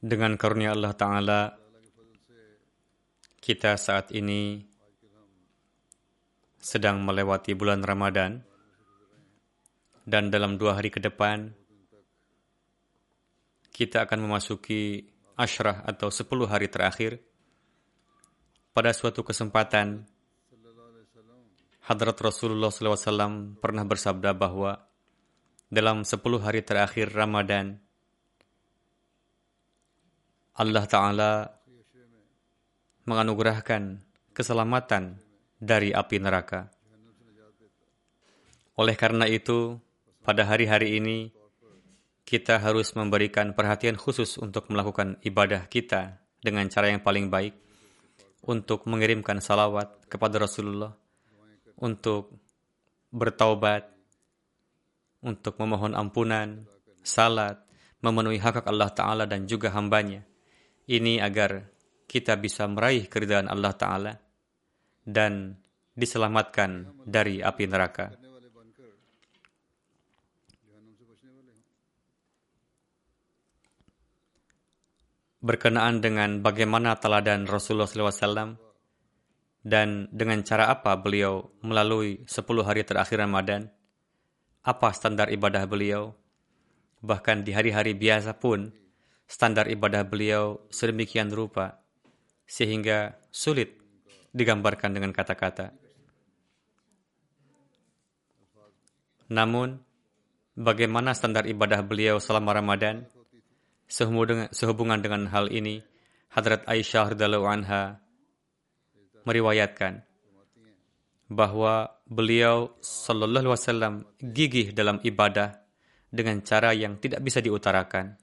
Dengan karunia Allah Ta'ala, kita saat ini sedang melewati bulan Ramadan, dan dalam dua hari ke depan, kita akan memasuki ashrah atau sepuluh hari terakhir. Pada suatu kesempatan, Hadrat Rasulullah SAW pernah bersabda bahwa dalam sepuluh hari terakhir Ramadan, Allah Ta'ala menganugerahkan keselamatan dari api neraka. Oleh karena itu, pada hari-hari ini, kita harus memberikan perhatian khusus untuk melakukan ibadah kita dengan cara yang paling baik, untuk mengirimkan salawat kepada Rasulullah, untuk bertaubat, untuk memohon ampunan, salat, memenuhi hak hak Allah Ta'ala dan juga hambanya. Ini agar kita bisa meraih keridhaan Allah Ta'ala dan diselamatkan dari api neraka. Berkenaan dengan bagaimana teladan Rasulullah SAW dan dengan cara apa beliau melalui 10 hari terakhir Ramadan, apa standar ibadah beliau, bahkan di hari-hari biasa pun standar ibadah beliau sedemikian rupa sehingga sulit digambarkan dengan kata-kata. Namun, bagaimana standar ibadah beliau selama Ramadan? Sehubungan dengan hal ini, Hadrat Aisyah radhiyallahu anha meriwayatkan bahwa beliau sallallahu alaihi wasallam gigih dalam ibadah dengan cara yang tidak bisa diutarakan.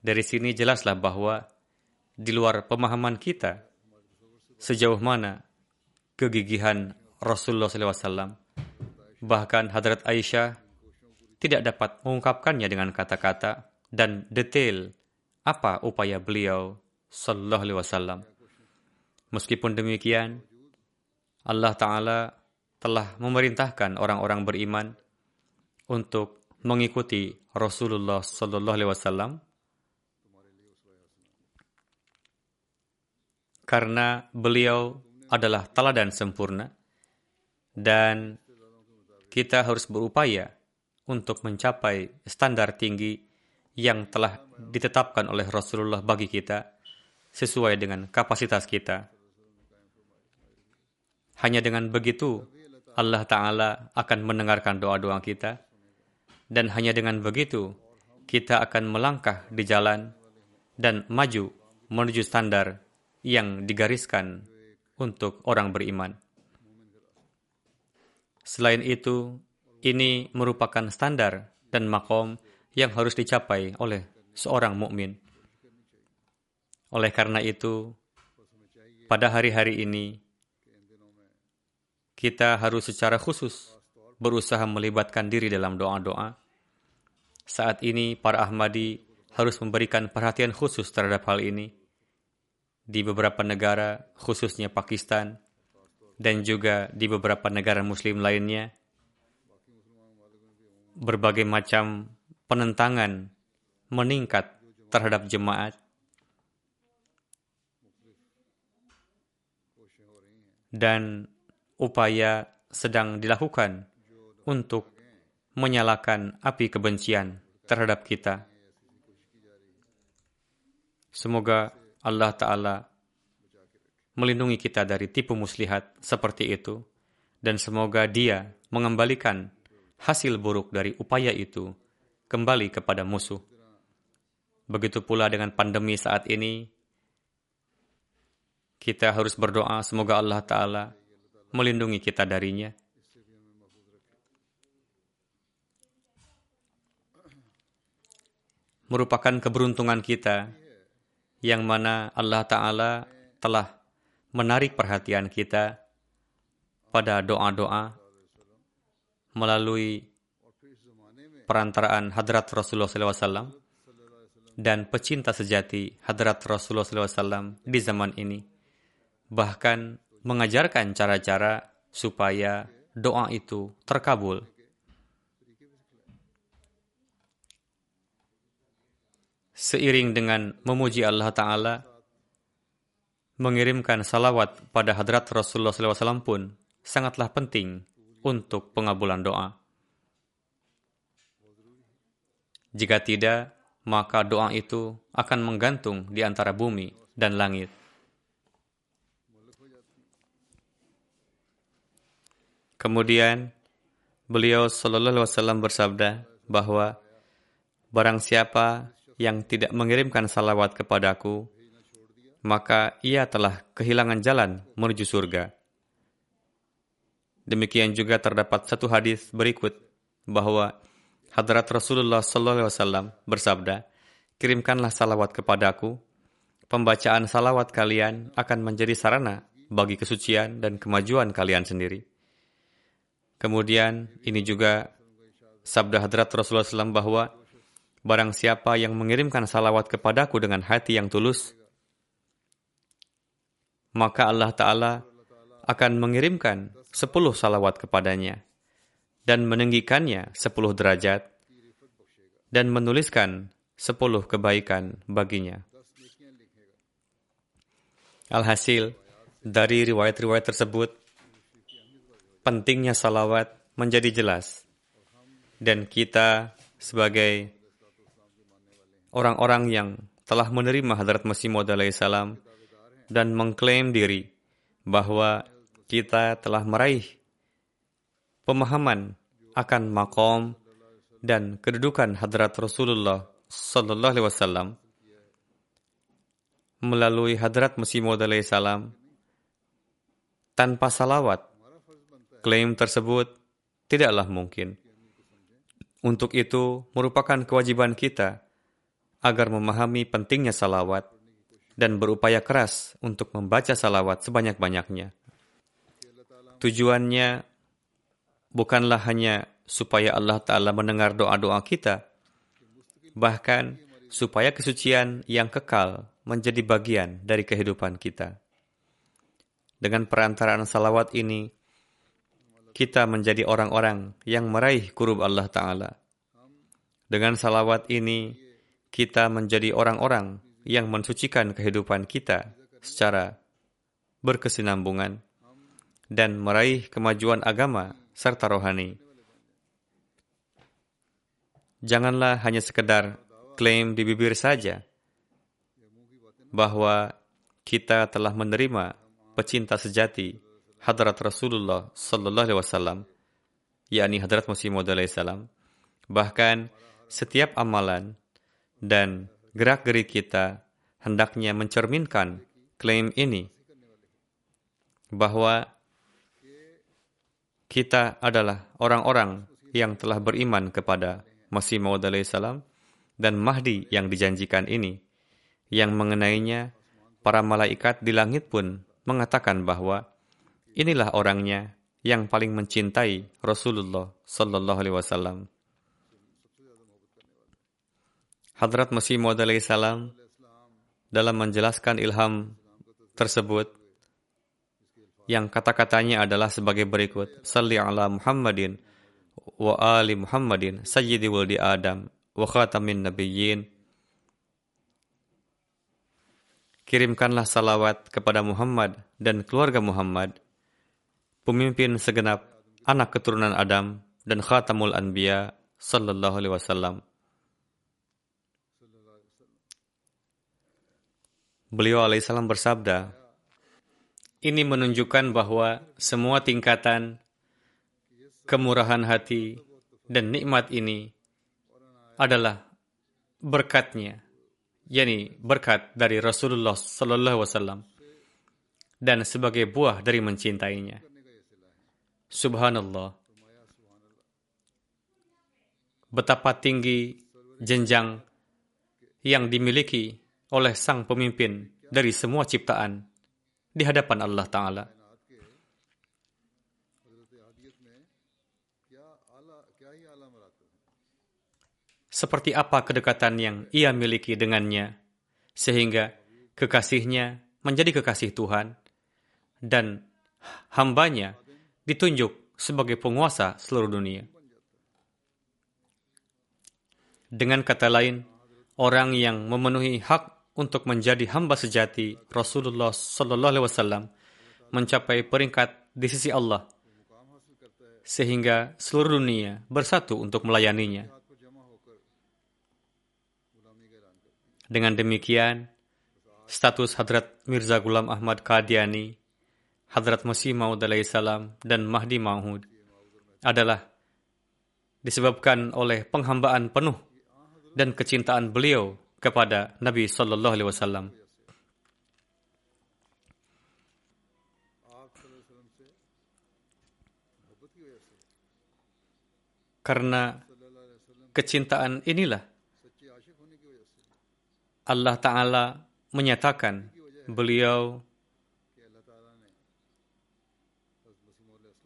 Dari sini jelaslah bahwa di luar pemahaman kita sejauh mana kegigihan Rasulullah SAW. Bahkan Hadrat Aisyah tidak dapat mengungkapkannya dengan kata-kata dan detail apa upaya beliau sallallahu alaihi wasallam. Meskipun demikian, Allah taala telah memerintahkan orang-orang beriman untuk mengikuti Rasulullah sallallahu alaihi wasallam karena beliau adalah teladan sempurna dan kita harus berupaya untuk mencapai standar tinggi yang telah ditetapkan oleh Rasulullah bagi kita sesuai dengan kapasitas kita. Hanya dengan begitu Allah Ta'ala akan mendengarkan doa-doa kita dan hanya dengan begitu kita akan melangkah di jalan dan maju menuju standar yang digariskan untuk orang beriman. Selain itu, ini merupakan standar dan makom yang harus dicapai oleh seorang mukmin. Oleh karena itu, pada hari-hari ini kita harus secara khusus berusaha melibatkan diri dalam doa-doa. Saat ini para Ahmadi harus memberikan perhatian khusus terhadap hal ini di beberapa negara, khususnya Pakistan, dan juga di beberapa negara Muslim lainnya, berbagai macam penentangan meningkat terhadap jemaat dan upaya sedang dilakukan untuk menyalakan api kebencian terhadap kita. Semoga Allah Ta'ala melindungi kita dari tipu muslihat seperti itu, dan semoga Dia mengembalikan hasil buruk dari upaya itu kembali kepada musuh. Begitu pula dengan pandemi saat ini, kita harus berdoa semoga Allah Ta'ala melindungi kita darinya. Merupakan keberuntungan kita yang mana Allah Ta'ala telah menarik perhatian kita pada doa-doa melalui perantaraan hadrat Rasulullah SAW dan pecinta sejati hadrat Rasulullah SAW di zaman ini. Bahkan mengajarkan cara-cara supaya doa itu terkabul. Seiring dengan memuji Allah Ta'ala, mengirimkan salawat pada hadrat Rasulullah SAW pun sangatlah penting untuk pengabulan doa. Jika tidak, maka doa itu akan menggantung di antara bumi dan langit. Kemudian beliau Shallallahu Alaihi bersabda bahwa barang siapa yang tidak mengirimkan salawat kepadaku, maka ia telah kehilangan jalan menuju surga. Demikian juga terdapat satu hadis berikut bahwa Hadrat Rasulullah Wasallam bersabda, kirimkanlah salawat kepadaku. Pembacaan salawat kalian akan menjadi sarana bagi kesucian dan kemajuan kalian sendiri. Kemudian ini juga sabda hadrat Rasulullah SAW bahwa barang siapa yang mengirimkan salawat kepadaku dengan hati yang tulus, maka Allah Ta'ala akan mengirimkan sepuluh salawat kepadanya dan meninggikannya sepuluh derajat dan menuliskan sepuluh kebaikan baginya. Alhasil, dari riwayat-riwayat tersebut, pentingnya salawat menjadi jelas. Dan kita sebagai orang-orang yang telah menerima Hadrat Masih Maud salam dan mengklaim diri bahwa kita telah meraih pemahaman akan makom dan kedudukan Hadrat Rasulullah Sallallahu Alaihi Wasallam melalui Hadrat Masih Maud salam tanpa salawat Klaim tersebut tidaklah mungkin. Untuk itu, merupakan kewajiban kita agar memahami pentingnya salawat dan berupaya keras untuk membaca salawat sebanyak-banyaknya. Tujuannya bukanlah hanya supaya Allah Ta'ala mendengar doa-doa kita, bahkan supaya kesucian yang kekal menjadi bagian dari kehidupan kita. Dengan perantaraan salawat ini, kita menjadi orang-orang yang meraih kurub Allah Ta'ala. Dengan salawat ini, kita menjadi orang-orang yang mensucikan kehidupan kita secara berkesinambungan dan meraih kemajuan agama serta rohani. Janganlah hanya sekedar klaim di bibir saja bahwa kita telah menerima pecinta sejati hadrat Rasulullah Sallallahu Alaihi Wasallam, yakni hadrat Masih Maud salam. Bahkan setiap amalan dan gerak-gerik kita hendaknya mencerminkan klaim ini bahwa kita adalah orang-orang yang telah beriman kepada Masih Maud salam dan Mahdi yang dijanjikan ini, yang mengenainya para malaikat di langit pun mengatakan bahwa Inilah orangnya yang paling mencintai Rasulullah Sallallahu Alaihi Wasallam. Hadrat Masih Maud salam dalam menjelaskan ilham tersebut yang kata-katanya adalah sebagai berikut. Salli ala Muhammadin wa ali Muhammadin sayyidi waldi Adam wa khatamin nabiyyin. Kirimkanlah salawat kepada Muhammad dan keluarga Muhammad, pemimpin segenap anak keturunan Adam dan khatamul anbiya sallallahu alaihi wasallam. Beliau alaihissalam bersabda, ini menunjukkan bahwa semua tingkatan kemurahan hati dan nikmat ini adalah berkatnya, yakni berkat dari Rasulullah Sallallahu Wasallam dan sebagai buah dari mencintainya. Subhanallah. Betapa tinggi jenjang yang dimiliki oleh sang pemimpin dari semua ciptaan di hadapan Allah Ta'ala. Seperti apa kedekatan yang ia miliki dengannya, sehingga kekasihnya menjadi kekasih Tuhan, dan hambanya ditunjuk sebagai penguasa seluruh dunia. Dengan kata lain, orang yang memenuhi hak untuk menjadi hamba sejati Rasulullah Sallallahu Alaihi Wasallam mencapai peringkat di sisi Allah sehingga seluruh dunia bersatu untuk melayaninya. Dengan demikian, status Hadrat Mirza Ghulam Ahmad Qadiani, Hadrat Masih Maud salam dan Mahdi Maud adalah disebabkan oleh penghambaan penuh dan kecintaan beliau kepada Nabi Sallallahu Alaihi Wasallam. Karena kecintaan inilah Allah Ta'ala menyatakan beliau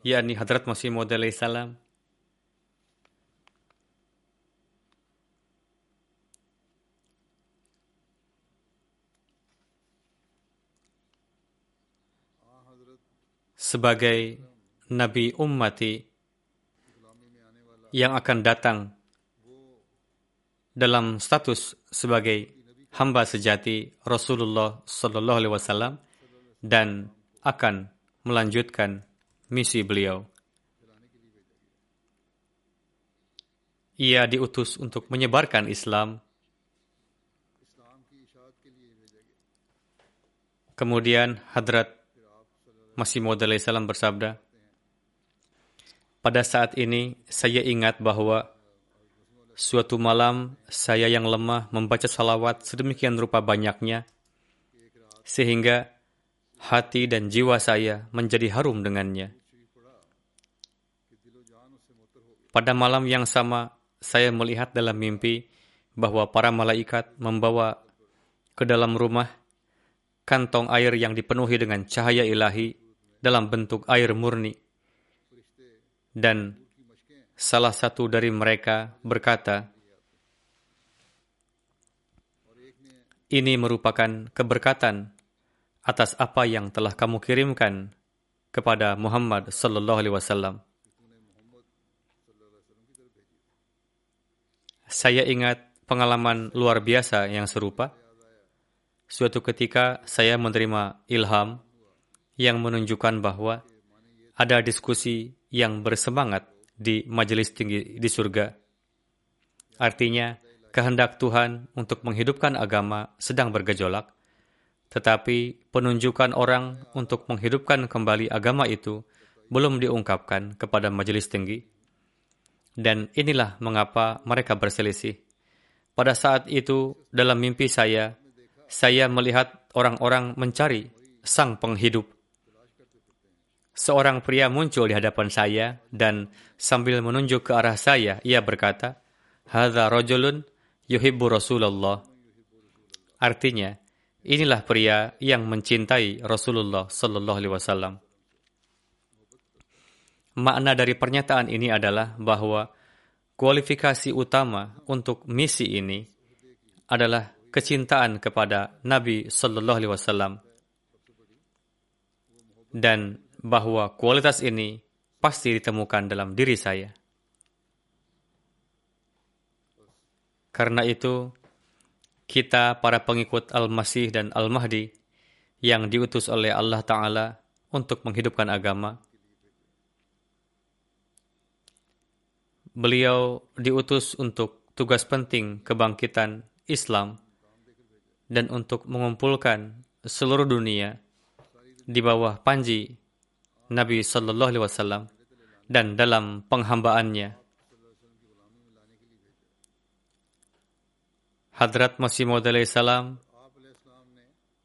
yakni Hadrat Masih Maud salam sebagai nabi ummati yang akan datang dalam status sebagai hamba sejati Rasulullah Sallallahu Alaihi Wasallam dan akan melanjutkan misi beliau. Ia diutus untuk menyebarkan Islam. Kemudian Hadrat Masih Maud salam bersabda, pada saat ini saya ingat bahwa suatu malam saya yang lemah membaca salawat sedemikian rupa banyaknya, sehingga hati dan jiwa saya menjadi harum dengannya. Pada malam yang sama, saya melihat dalam mimpi bahwa para malaikat membawa ke dalam rumah kantong air yang dipenuhi dengan cahaya ilahi dalam bentuk air murni. Dan salah satu dari mereka berkata, Ini merupakan keberkatan atas apa yang telah kamu kirimkan kepada Muhammad sallallahu alaihi wasallam. Saya ingat pengalaman luar biasa yang serupa. Suatu ketika saya menerima ilham yang menunjukkan bahwa ada diskusi yang bersemangat di majelis tinggi di surga. Artinya, kehendak Tuhan untuk menghidupkan agama sedang bergejolak, tetapi penunjukan orang untuk menghidupkan kembali agama itu belum diungkapkan kepada majelis tinggi. Dan inilah mengapa mereka berselisih. Pada saat itu, dalam mimpi saya, saya melihat orang-orang mencari sang penghidup Seorang pria muncul di hadapan saya dan sambil menunjuk ke arah saya, ia berkata, Hadha rojulun yuhibbu Rasulullah. Artinya, inilah pria yang mencintai Rasulullah Sallallahu Alaihi Wasallam. Makna dari pernyataan ini adalah bahwa kualifikasi utama untuk misi ini adalah kecintaan kepada Nabi Sallallahu Alaihi Wasallam dan bahwa kualitas ini pasti ditemukan dalam diri saya. Karena itu, kita para pengikut Al-Masih dan Al-Mahdi yang diutus oleh Allah Ta'ala untuk menghidupkan agama, beliau diutus untuk tugas penting kebangkitan Islam dan untuk mengumpulkan seluruh dunia di bawah panji Nabi Sallallahu Alaihi Wasallam dan dalam penghambaannya. Hadrat Masih Maud salam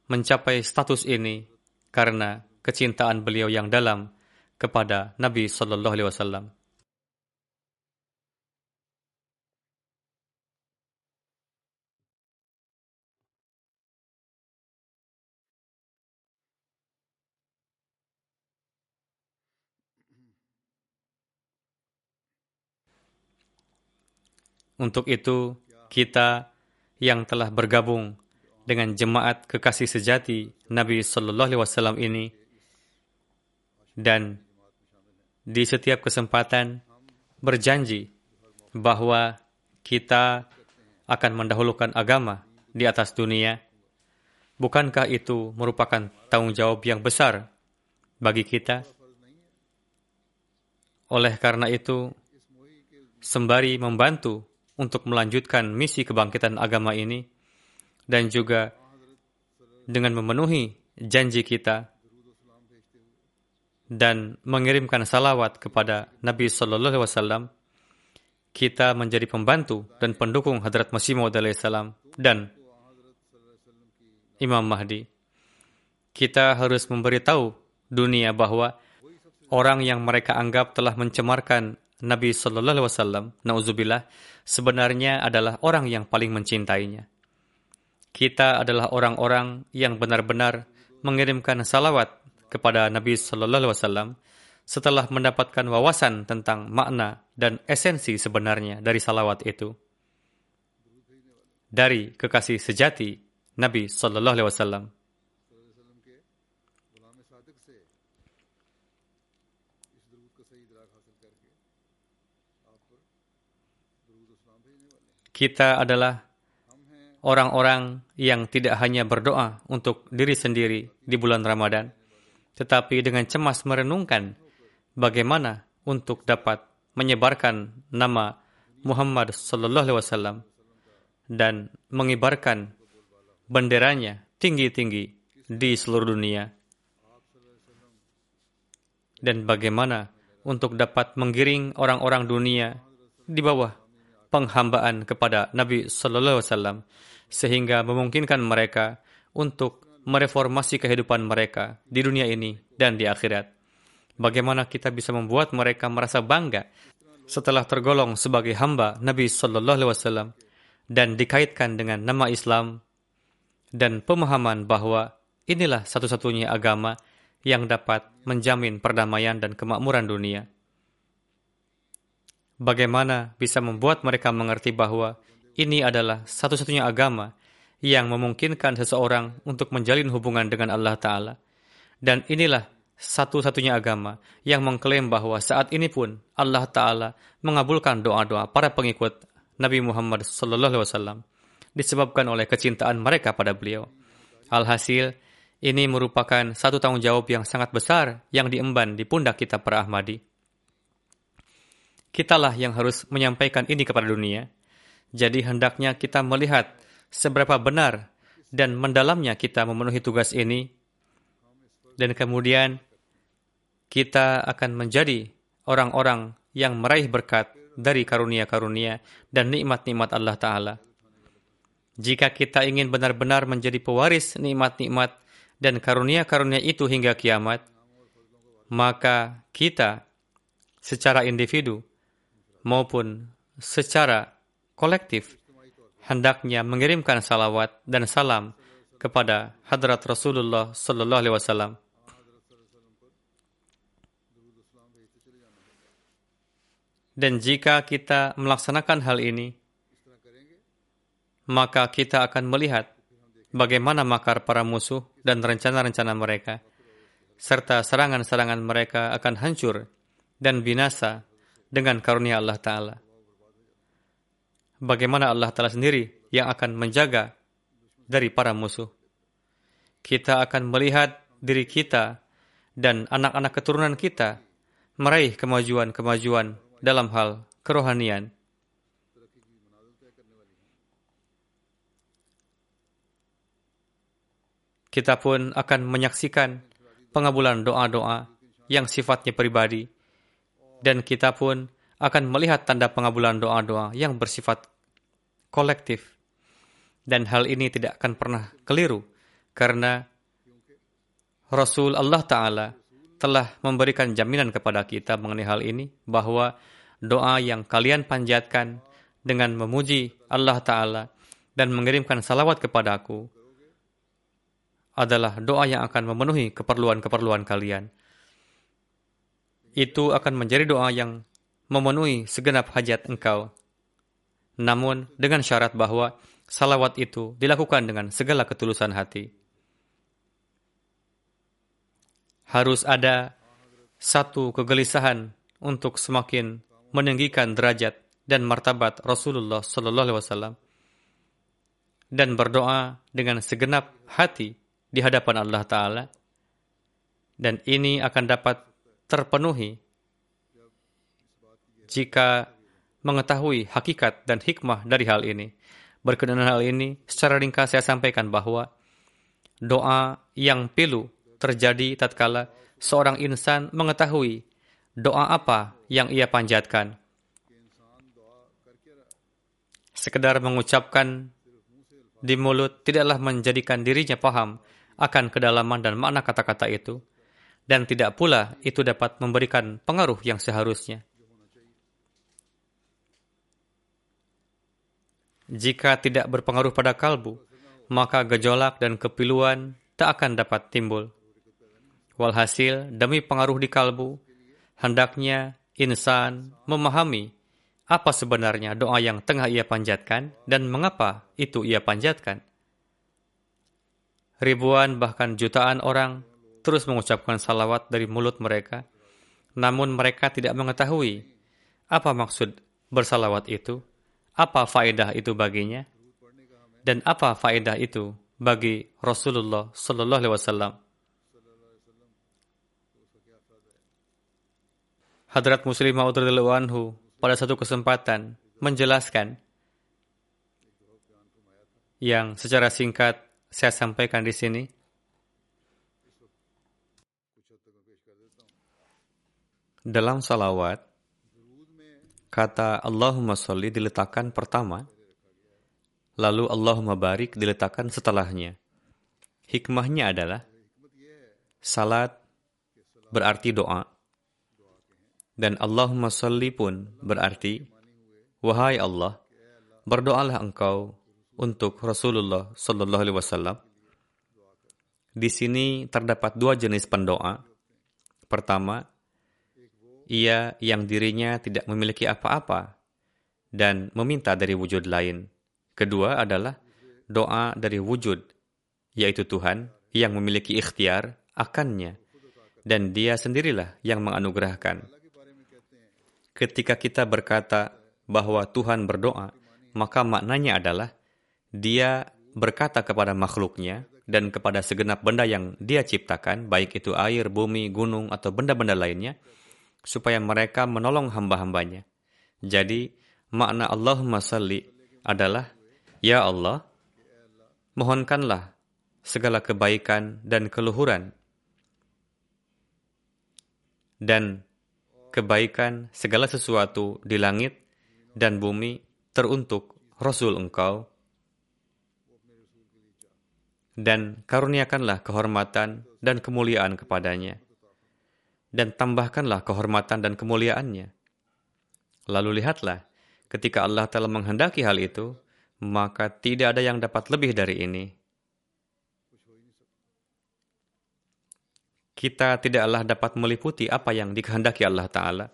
mencapai status ini karena kecintaan beliau yang dalam kepada Nabi Sallallahu Alaihi Wasallam. Untuk itu, kita yang telah bergabung dengan jemaat kekasih sejati Nabi Sallallahu Alaihi Wasallam ini dan di setiap kesempatan berjanji bahwa kita akan mendahulukan agama di atas dunia. Bukankah itu merupakan tanggung jawab yang besar bagi kita? Oleh karena itu, sembari membantu untuk melanjutkan misi kebangkitan agama ini dan juga dengan memenuhi janji kita dan mengirimkan salawat kepada Nabi Sallallahu Alaihi Wasallam, kita menjadi pembantu dan pendukung Hadrat Masih Maud salam dan Imam Mahdi. Kita harus memberitahu dunia bahwa orang yang mereka anggap telah mencemarkan Nabi Shallallahu Alaihi Wasallam, nauzubillah, sebenarnya adalah orang yang paling mencintainya. Kita adalah orang-orang yang benar-benar mengirimkan salawat kepada Nabi Shallallahu Alaihi Wasallam setelah mendapatkan wawasan tentang makna dan esensi sebenarnya dari salawat itu. Dari kekasih sejati Nabi Shallallahu Alaihi Wasallam. Kita adalah orang-orang yang tidak hanya berdoa untuk diri sendiri di bulan Ramadan, tetapi dengan cemas merenungkan bagaimana untuk dapat menyebarkan nama Muhammad Sallallahu Alaihi Wasallam dan mengibarkan benderanya tinggi-tinggi di seluruh dunia. Dan bagaimana untuk dapat menggiring orang-orang dunia di bawah penghambaan kepada Nabi Sallallahu Alaihi Wasallam sehingga memungkinkan mereka untuk mereformasi kehidupan mereka di dunia ini dan di akhirat. Bagaimana kita bisa membuat mereka merasa bangga setelah tergolong sebagai hamba Nabi Sallallahu Alaihi Wasallam dan dikaitkan dengan nama Islam dan pemahaman bahwa inilah satu-satunya agama yang dapat menjamin perdamaian dan kemakmuran dunia bagaimana bisa membuat mereka mengerti bahwa ini adalah satu-satunya agama yang memungkinkan seseorang untuk menjalin hubungan dengan Allah Ta'ala. Dan inilah satu-satunya agama yang mengklaim bahwa saat ini pun Allah Ta'ala mengabulkan doa-doa para pengikut Nabi Muhammad SAW disebabkan oleh kecintaan mereka pada beliau. Alhasil, ini merupakan satu tanggung jawab yang sangat besar yang diemban di pundak kita para Ahmadi. Kitalah yang harus menyampaikan ini kepada dunia. Jadi hendaknya kita melihat seberapa benar dan mendalamnya kita memenuhi tugas ini. Dan kemudian kita akan menjadi orang-orang yang meraih berkat dari karunia-karunia dan nikmat-nikmat Allah Ta'ala. Jika kita ingin benar-benar menjadi pewaris nikmat-nikmat dan karunia-karunia itu hingga kiamat, maka kita secara individu maupun secara kolektif hendaknya mengirimkan salawat dan salam kepada hadrat Rasulullah Sallallahu Alaihi Wasallam. Dan jika kita melaksanakan hal ini, maka kita akan melihat bagaimana makar para musuh dan rencana-rencana mereka. serta serangan-serangan mereka akan hancur dan binasa dengan karunia Allah Ta'ala. Bagaimana Allah Ta'ala sendiri yang akan menjaga dari para musuh. Kita akan melihat diri kita dan anak-anak keturunan kita meraih kemajuan-kemajuan dalam hal kerohanian. Kita pun akan menyaksikan pengabulan doa-doa yang sifatnya pribadi, dan kita pun akan melihat tanda pengabulan doa-doa yang bersifat kolektif. Dan hal ini tidak akan pernah keliru, karena Rasul Allah Ta'ala telah memberikan jaminan kepada kita mengenai hal ini, bahwa doa yang kalian panjatkan dengan memuji Allah Ta'ala dan mengirimkan salawat kepadaku, adalah doa yang akan memenuhi keperluan-keperluan kalian. Itu akan menjadi doa yang memenuhi segenap hajat engkau. Namun dengan syarat bahwa salawat itu dilakukan dengan segala ketulusan hati. Harus ada satu kegelisahan untuk semakin meninggikan derajat dan martabat Rasulullah Sallallahu Alaihi Wasallam dan berdoa dengan segenap hati di hadapan Allah Ta'ala. Dan ini akan dapat terpenuhi jika mengetahui hakikat dan hikmah dari hal ini. Berkenaan hal ini, secara ringkas saya sampaikan bahwa doa yang pilu terjadi tatkala seorang insan mengetahui doa apa yang ia panjatkan. Sekedar mengucapkan di mulut tidaklah menjadikan dirinya paham akan kedalaman dan makna kata-kata itu, dan tidak pula itu dapat memberikan pengaruh yang seharusnya. Jika tidak berpengaruh pada kalbu, maka gejolak dan kepiluan tak akan dapat timbul. Walhasil, demi pengaruh di kalbu, hendaknya insan memahami apa sebenarnya doa yang tengah ia panjatkan dan mengapa itu ia panjatkan. Ribuan bahkan jutaan orang terus mengucapkan salawat dari mulut mereka, namun mereka tidak mengetahui apa maksud bersalawat itu, apa faedah itu baginya, dan apa faedah itu bagi Rasulullah Sallallahu Alaihi Wasallam. Hadrat Muslimah radhiyallahu anhu pada satu kesempatan menjelaskan yang secara singkat saya sampaikan di sini. Dalam salawat, kata Allahumma sholli diletakkan pertama, lalu Allahumma barik diletakkan setelahnya. Hikmahnya adalah, salat berarti doa, dan Allahumma sholli pun berarti, wahai Allah, berdoalah engkau untuk Rasulullah Sallallahu Alaihi Wasallam. Di sini terdapat dua jenis pendoa. Pertama, ia yang dirinya tidak memiliki apa-apa dan meminta dari wujud lain. Kedua adalah doa dari wujud, yaitu Tuhan yang memiliki ikhtiar akannya, dan dia sendirilah yang menganugerahkan. Ketika kita berkata bahwa Tuhan berdoa, maka maknanya adalah dia berkata kepada makhluknya dan kepada segenap benda yang dia ciptakan, baik itu air, bumi, gunung, atau benda-benda lainnya, supaya mereka menolong hamba-hambanya. Jadi, makna Allahumma salli adalah, Ya Allah, mohonkanlah segala kebaikan dan keluhuran dan kebaikan segala sesuatu di langit dan bumi teruntuk Rasul engkau dan karuniakanlah kehormatan dan kemuliaan kepadanya, dan tambahkanlah kehormatan dan kemuliaannya. Lalu lihatlah, ketika Allah telah menghendaki hal itu, maka tidak ada yang dapat lebih dari ini. Kita tidaklah dapat meliputi apa yang dikehendaki Allah Ta'ala.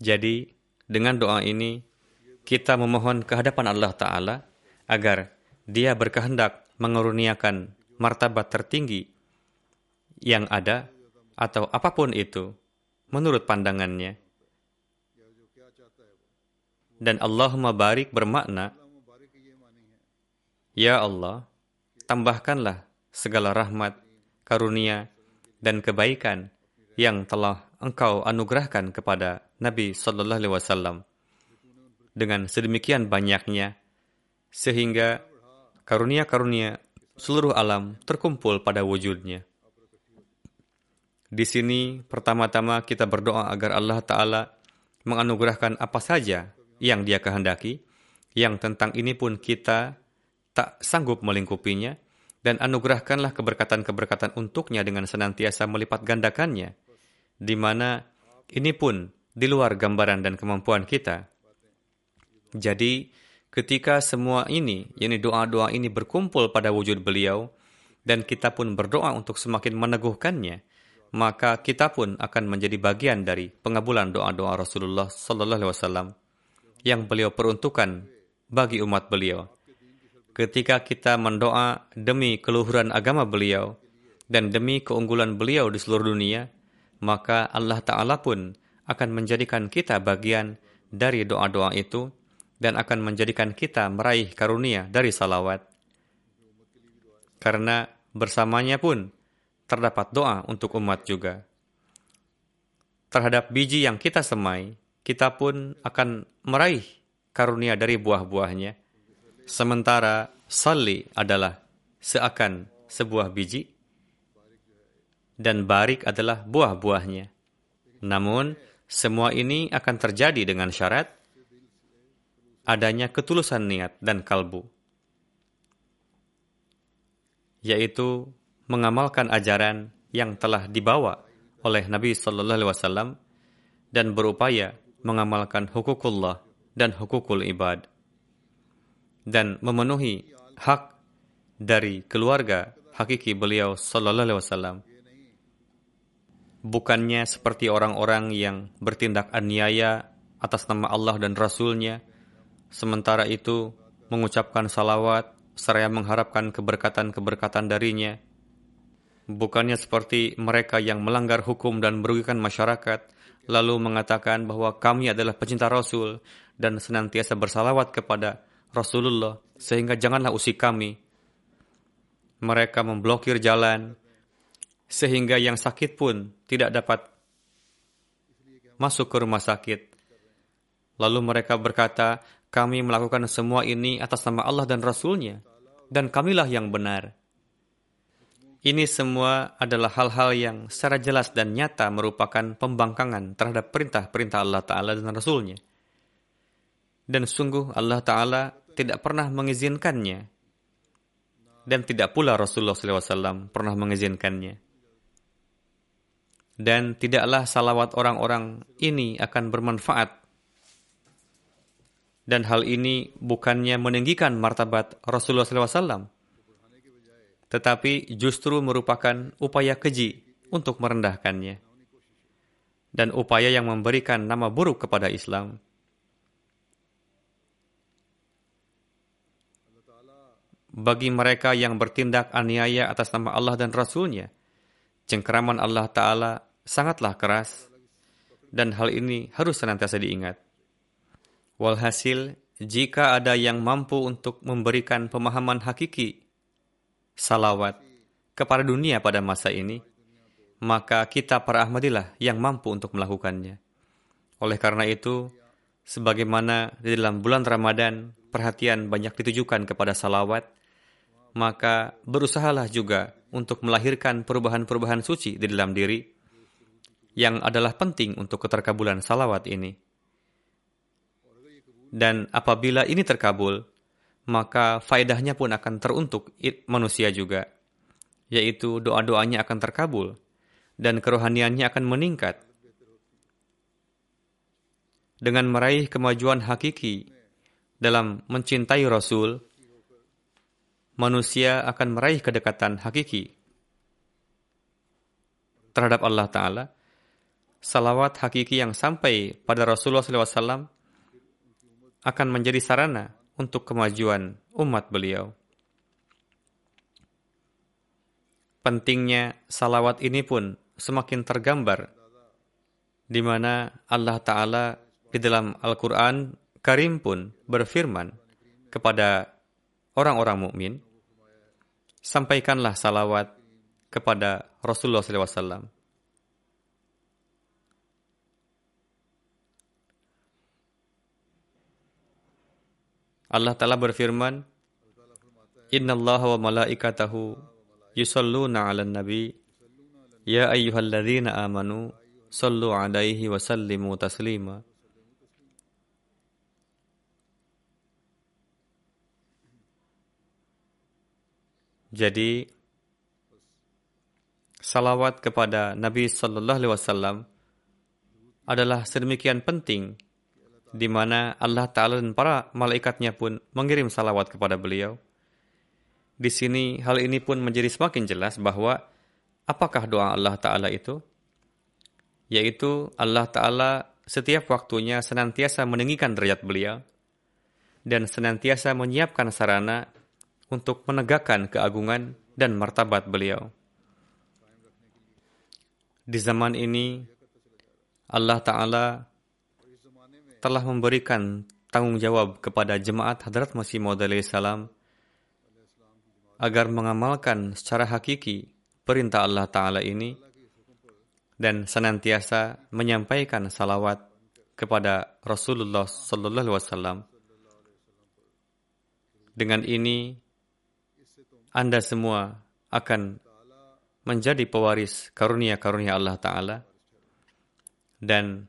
Jadi, dengan doa ini, kita memohon kehadapan Allah Ta'ala agar dia berkehendak mengeruniakan martabat tertinggi yang ada atau apa pun itu menurut pandangannya. Dan Allahumma barik bermakna, Ya Allah, tambahkanlah segala rahmat, karunia, dan kebaikan yang telah Engkau anugerahkan kepada Nabi Sallallahu Alaihi Wasallam dengan sedemikian banyaknya sehingga karunia-karunia seluruh alam terkumpul pada wujudnya. Di sini pertama-tama kita berdoa agar Allah Ta'ala menganugerahkan apa saja yang dia kehendaki, yang tentang ini pun kita tak sanggup melingkupinya, dan anugerahkanlah keberkatan-keberkatan untuknya dengan senantiasa melipat gandakannya, di mana ini pun di luar gambaran dan kemampuan kita. Jadi, ketika semua ini, yakni doa-doa ini berkumpul pada wujud beliau, dan kita pun berdoa untuk semakin meneguhkannya, maka kita pun akan menjadi bagian dari pengabulan doa-doa Rasulullah Sallallahu Alaihi Wasallam yang beliau peruntukkan bagi umat beliau. Ketika kita mendoa demi keluhuran agama beliau dan demi keunggulan beliau di seluruh dunia, maka Allah Ta'ala pun akan menjadikan kita bagian dari doa-doa itu dan akan menjadikan kita meraih karunia dari salawat. Karena bersamanya pun terdapat doa untuk umat juga. Terhadap biji yang kita semai, kita pun akan meraih karunia dari buah-buahnya. Sementara sali adalah seakan sebuah biji, dan barik adalah buah-buahnya. Namun, semua ini akan terjadi dengan syarat adanya ketulusan niat dan kalbu, yaitu mengamalkan ajaran yang telah dibawa oleh Nabi Sallallahu Alaihi Wasallam dan berupaya mengamalkan hukukullah dan hukukul ibad dan memenuhi hak dari keluarga hakiki beliau Sallallahu Alaihi Wasallam. Bukannya seperti orang-orang yang bertindak aniaya atas nama Allah dan Rasulnya, sementara itu mengucapkan salawat seraya mengharapkan keberkatan-keberkatan darinya, Bukannya seperti mereka yang melanggar hukum dan merugikan masyarakat, lalu mengatakan bahwa kami adalah pecinta Rasul dan senantiasa bersalawat kepada Rasulullah, sehingga janganlah usik kami. Mereka memblokir jalan, sehingga yang sakit pun tidak dapat masuk ke rumah sakit. Lalu mereka berkata, kami melakukan semua ini atas nama Allah dan Rasulnya, dan kamilah yang benar. Ini semua adalah hal-hal yang secara jelas dan nyata merupakan pembangkangan terhadap perintah-perintah Allah Ta'ala dan Rasulnya. Dan sungguh Allah Ta'ala tidak pernah mengizinkannya. Dan tidak pula Rasulullah SAW pernah mengizinkannya. Dan tidaklah salawat orang-orang ini akan bermanfaat. Dan hal ini bukannya meninggikan martabat Rasulullah SAW tetapi justru merupakan upaya keji untuk merendahkannya dan upaya yang memberikan nama buruk kepada Islam. Bagi mereka yang bertindak aniaya atas nama Allah dan Rasulnya, cengkeraman Allah Ta'ala sangatlah keras, dan hal ini harus senantiasa diingat. Walhasil, jika ada yang mampu untuk memberikan pemahaman hakiki salawat kepada dunia pada masa ini, maka kita para Ahmadilah yang mampu untuk melakukannya. Oleh karena itu, sebagaimana di dalam bulan Ramadan perhatian banyak ditujukan kepada salawat, maka berusahalah juga untuk melahirkan perubahan-perubahan suci di dalam diri yang adalah penting untuk keterkabulan salawat ini. Dan apabila ini terkabul, maka faedahnya pun akan teruntuk manusia juga, yaitu doa-doanya akan terkabul dan kerohaniannya akan meningkat. Dengan meraih kemajuan hakiki dalam mencintai Rasul, manusia akan meraih kedekatan hakiki terhadap Allah Ta'ala. Salawat hakiki yang sampai pada Rasulullah SAW akan menjadi sarana untuk kemajuan umat beliau. pentingnya salawat ini pun semakin tergambar di mana Allah Ta'ala di dalam Al-Quran Karim pun berfirman kepada orang-orang mukmin, sampaikanlah salawat kepada Rasulullah SAW. Allah Ta'ala berfirman, Inna Allah wa malaikatahu yusalluna ala nabi. Ya ayyuhalladzina amanu sallu alaihi wa sallimu taslima. Jadi salawat kepada Nabi Sallallahu Alaihi Wasallam adalah sedemikian penting di mana Allah Ta'ala dan para malaikatnya pun mengirim salawat kepada beliau. Di sini hal ini pun menjadi semakin jelas bahwa apakah doa Allah Ta'ala itu? Yaitu Allah Ta'ala setiap waktunya senantiasa meninggikan derajat beliau dan senantiasa menyiapkan sarana untuk menegakkan keagungan dan martabat beliau. Di zaman ini, Allah Ta'ala telah memberikan tanggung jawab kepada jemaat Hadrat Masih Maud salam agar mengamalkan secara hakiki perintah Allah Ta'ala ini dan senantiasa menyampaikan salawat kepada Rasulullah Wasallam. Dengan ini, anda semua akan menjadi pewaris karunia-karunia Allah Ta'ala dan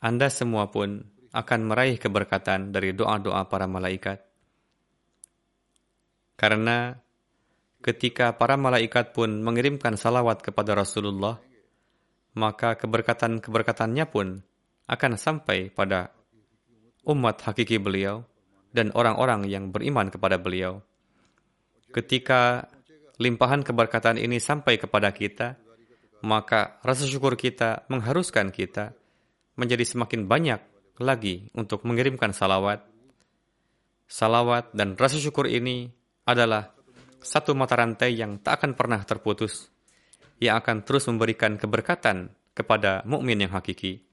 Anda semua pun akan meraih keberkatan dari doa-doa para malaikat. Karena ketika para malaikat pun mengirimkan salawat kepada Rasulullah, maka keberkatan-keberkatannya pun akan sampai pada umat hakiki beliau dan orang-orang yang beriman kepada beliau ketika limpahan keberkatan ini sampai kepada kita, maka rasa syukur kita mengharuskan kita menjadi semakin banyak lagi untuk mengirimkan salawat. Salawat dan rasa syukur ini adalah satu mata rantai yang tak akan pernah terputus, yang akan terus memberikan keberkatan kepada mukmin yang hakiki.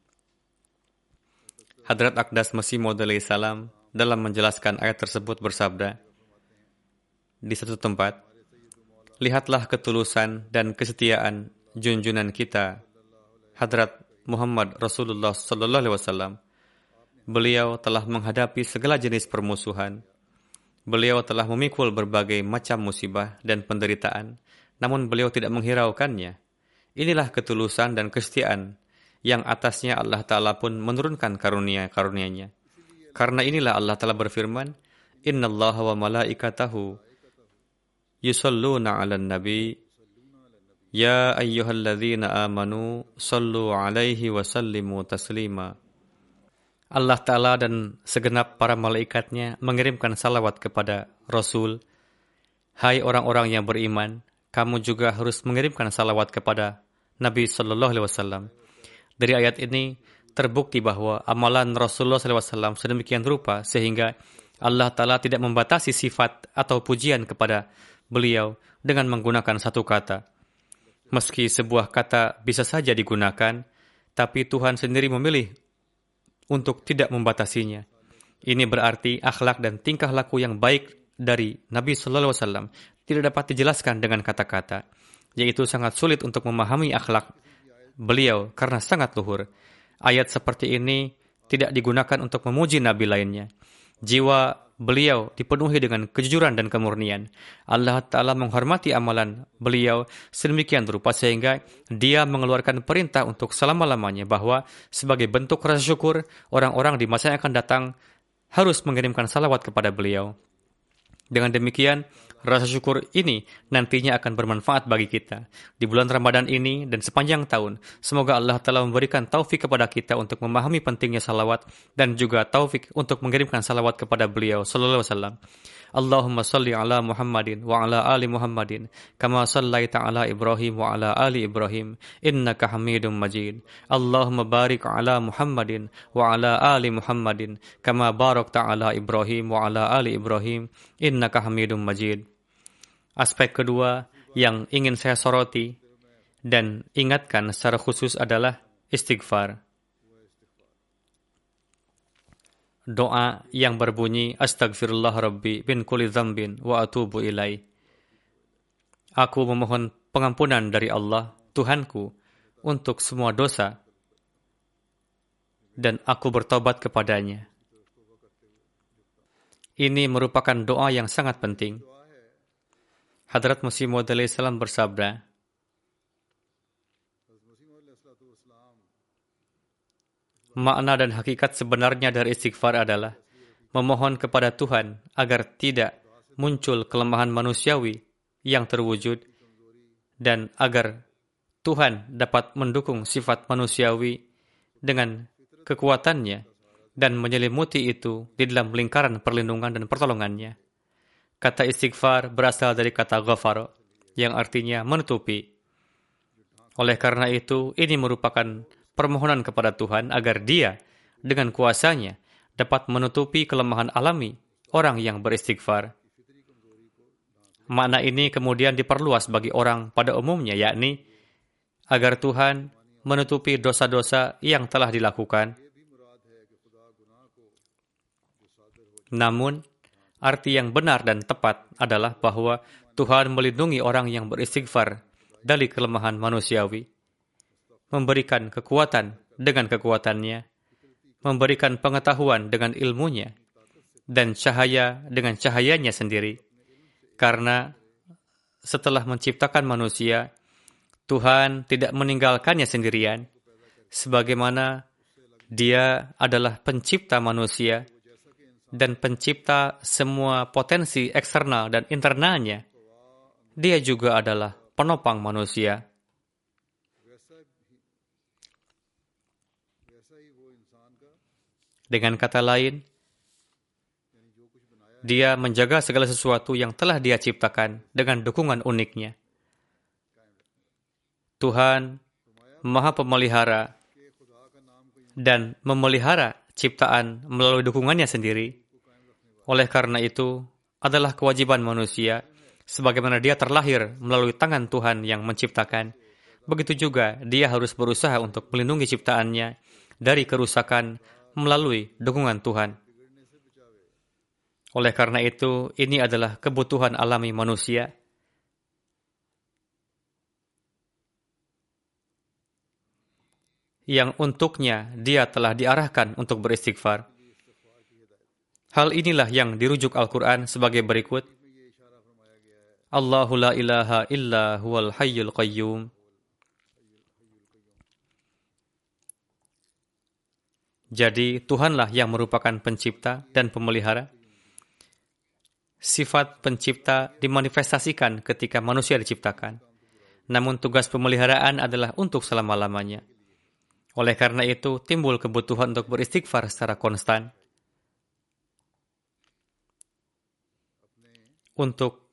Hadrat Akdas Masih Maud salam dalam menjelaskan ayat tersebut bersabda, di satu tempat, lihatlah ketulusan dan kesetiaan junjunan kita, Hadrat Muhammad Rasulullah Sallallahu Alaihi Wasallam. Beliau telah menghadapi segala jenis permusuhan. Beliau telah memikul berbagai macam musibah dan penderitaan, namun beliau tidak menghiraukannya. Inilah ketulusan dan kesetiaan yang atasnya Allah Ta'ala pun menurunkan karunia-karunianya. Karena inilah Allah Ta'ala berfirman, Inna Allah wa malaikatahu yusalluna 'alan nabi ya ayyuhalladzina amanu sallu 'alaihi wa sallimu taslima Allah Ta'ala dan segenap para malaikatnya mengirimkan salawat kepada Rasul. Hai orang-orang yang beriman, kamu juga harus mengirimkan salawat kepada Nabi Sallallahu Alaihi Wasallam. Dari ayat ini terbukti bahwa amalan Rasulullah SAW sedemikian rupa sehingga Allah Ta'ala tidak membatasi sifat atau pujian kepada beliau dengan menggunakan satu kata. Meski sebuah kata bisa saja digunakan, tapi Tuhan sendiri memilih untuk tidak membatasinya. Ini berarti akhlak dan tingkah laku yang baik dari Nabi Wasallam tidak dapat dijelaskan dengan kata-kata, yaitu sangat sulit untuk memahami akhlak beliau karena sangat luhur. Ayat seperti ini tidak digunakan untuk memuji nabi lainnya. Jiwa beliau dipenuhi dengan kejujuran dan kemurnian. Allah Ta'ala menghormati amalan beliau sedemikian rupa sehingga dia mengeluarkan perintah untuk selama-lamanya bahwa sebagai bentuk rasa syukur, orang-orang di masa yang akan datang harus mengirimkan salawat kepada beliau. Dengan demikian, rasa syukur ini nantinya akan bermanfaat bagi kita. Di bulan Ramadan ini dan sepanjang tahun, semoga Allah telah memberikan taufik kepada kita untuk memahami pentingnya salawat dan juga taufik untuk mengirimkan salawat kepada beliau sallallahu alaihi wasallam. Allahumma salli ala Muhammadin wa ala ali Muhammadin kama sallaita ala Ibrahim wa ala ali Ibrahim innaka Hamidum Majid. Allahumma barik ala Muhammadin wa ala ali Muhammadin kama barakta ala Ibrahim wa ala ali Ibrahim innaka Hamidum Majid. Aspek kedua yang ingin saya soroti dan ingatkan secara khusus adalah istighfar. Doa yang berbunyi Astagfirullah Rabbi bin kulli dzambin wa atubu ilai. Aku memohon pengampunan dari Allah, Tuhanku, untuk semua dosa dan aku bertobat kepadanya. Ini merupakan doa yang sangat penting. Hadrat Musi Maud salam bersabda, Makna dan hakikat sebenarnya dari istighfar adalah memohon kepada Tuhan agar tidak muncul kelemahan manusiawi yang terwujud dan agar Tuhan dapat mendukung sifat manusiawi dengan kekuatannya dan menyelimuti itu di dalam lingkaran perlindungan dan pertolongannya. Kata istighfar berasal dari kata ghafar yang artinya menutupi. Oleh karena itu, ini merupakan permohonan kepada Tuhan agar dia dengan kuasanya dapat menutupi kelemahan alami orang yang beristighfar. Makna ini kemudian diperluas bagi orang pada umumnya, yakni agar Tuhan menutupi dosa-dosa yang telah dilakukan. Namun, arti yang benar dan tepat adalah bahwa Tuhan melindungi orang yang beristighfar dari kelemahan manusiawi memberikan kekuatan dengan kekuatannya, memberikan pengetahuan dengan ilmunya, dan cahaya dengan cahayanya sendiri. Karena setelah menciptakan manusia, Tuhan tidak meninggalkannya sendirian, sebagaimana Dia adalah pencipta manusia dan pencipta semua potensi eksternal dan internalnya. Dia juga adalah penopang manusia. Dengan kata lain, dia menjaga segala sesuatu yang telah dia ciptakan dengan dukungan uniknya. Tuhan Maha Pemelihara dan memelihara ciptaan melalui dukungannya sendiri. Oleh karena itu, adalah kewajiban manusia, sebagaimana dia terlahir melalui tangan Tuhan yang menciptakan. Begitu juga dia harus berusaha untuk melindungi ciptaannya dari kerusakan melalui dukungan Tuhan. Oleh karena itu, ini adalah kebutuhan alami manusia. Yang untuknya dia telah diarahkan untuk beristighfar. Hal inilah yang dirujuk Al-Quran sebagai berikut. Allahu la ilaha illa huwal hayyul qayyum. Jadi Tuhanlah yang merupakan pencipta dan pemelihara. Sifat pencipta dimanifestasikan ketika manusia diciptakan. Namun tugas pemeliharaan adalah untuk selama-lamanya. Oleh karena itu, timbul kebutuhan untuk beristighfar secara konstan. Untuk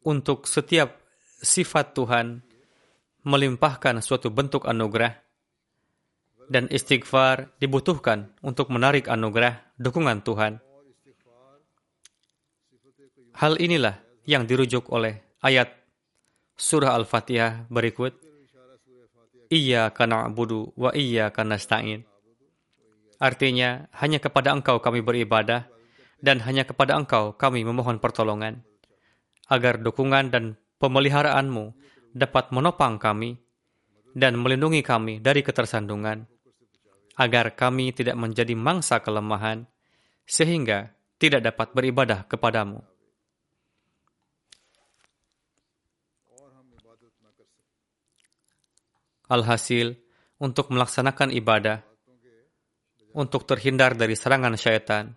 untuk setiap sifat Tuhan melimpahkan suatu bentuk anugerah dan istighfar dibutuhkan untuk menarik anugerah dukungan Tuhan. Hal inilah yang dirujuk oleh ayat surah Al-Fatihah berikut. Iya budu wa iya stain. Artinya, hanya kepada engkau kami beribadah dan hanya kepada engkau kami memohon pertolongan. Agar dukungan dan pemeliharaanmu dapat menopang kami dan melindungi kami dari ketersandungan, agar kami tidak menjadi mangsa kelemahan, sehingga tidak dapat beribadah kepadamu. Alhasil, untuk melaksanakan ibadah, untuk terhindar dari serangan syaitan,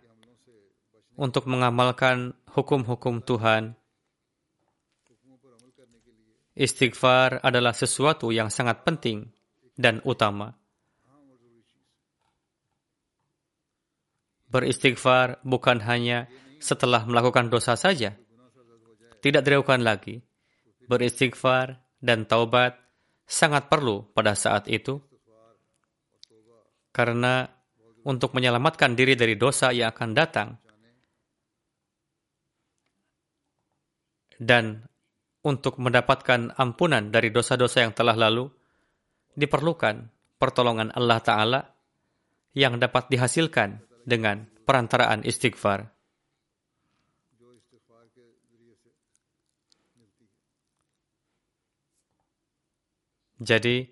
untuk mengamalkan hukum-hukum Tuhan, Istighfar adalah sesuatu yang sangat penting dan utama. Beristighfar bukan hanya setelah melakukan dosa saja. Tidak diragukan lagi. Beristighfar dan taubat sangat perlu pada saat itu. Karena untuk menyelamatkan diri dari dosa yang akan datang, dan untuk mendapatkan ampunan dari dosa-dosa yang telah lalu, diperlukan pertolongan Allah Ta'ala yang dapat dihasilkan dengan perantaraan istighfar. Jadi,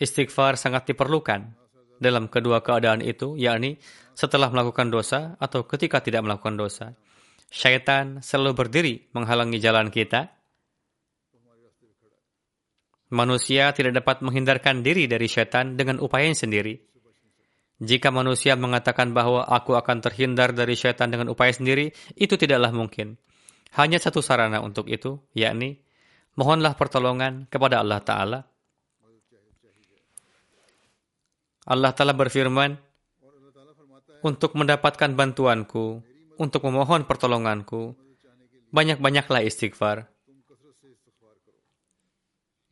istighfar sangat diperlukan dalam kedua keadaan itu, yakni setelah melakukan dosa atau ketika tidak melakukan dosa. Syaitan selalu berdiri menghalangi jalan kita. Manusia tidak dapat menghindarkan diri dari syaitan dengan upaya sendiri. Jika manusia mengatakan bahwa aku akan terhindar dari syaitan dengan upaya sendiri, itu tidaklah mungkin. Hanya satu sarana untuk itu, yakni mohonlah pertolongan kepada Allah Ta'ala Allah Ta'ala berfirman, untuk mendapatkan bantuanku, untuk memohon pertolonganku, banyak-banyaklah istighfar.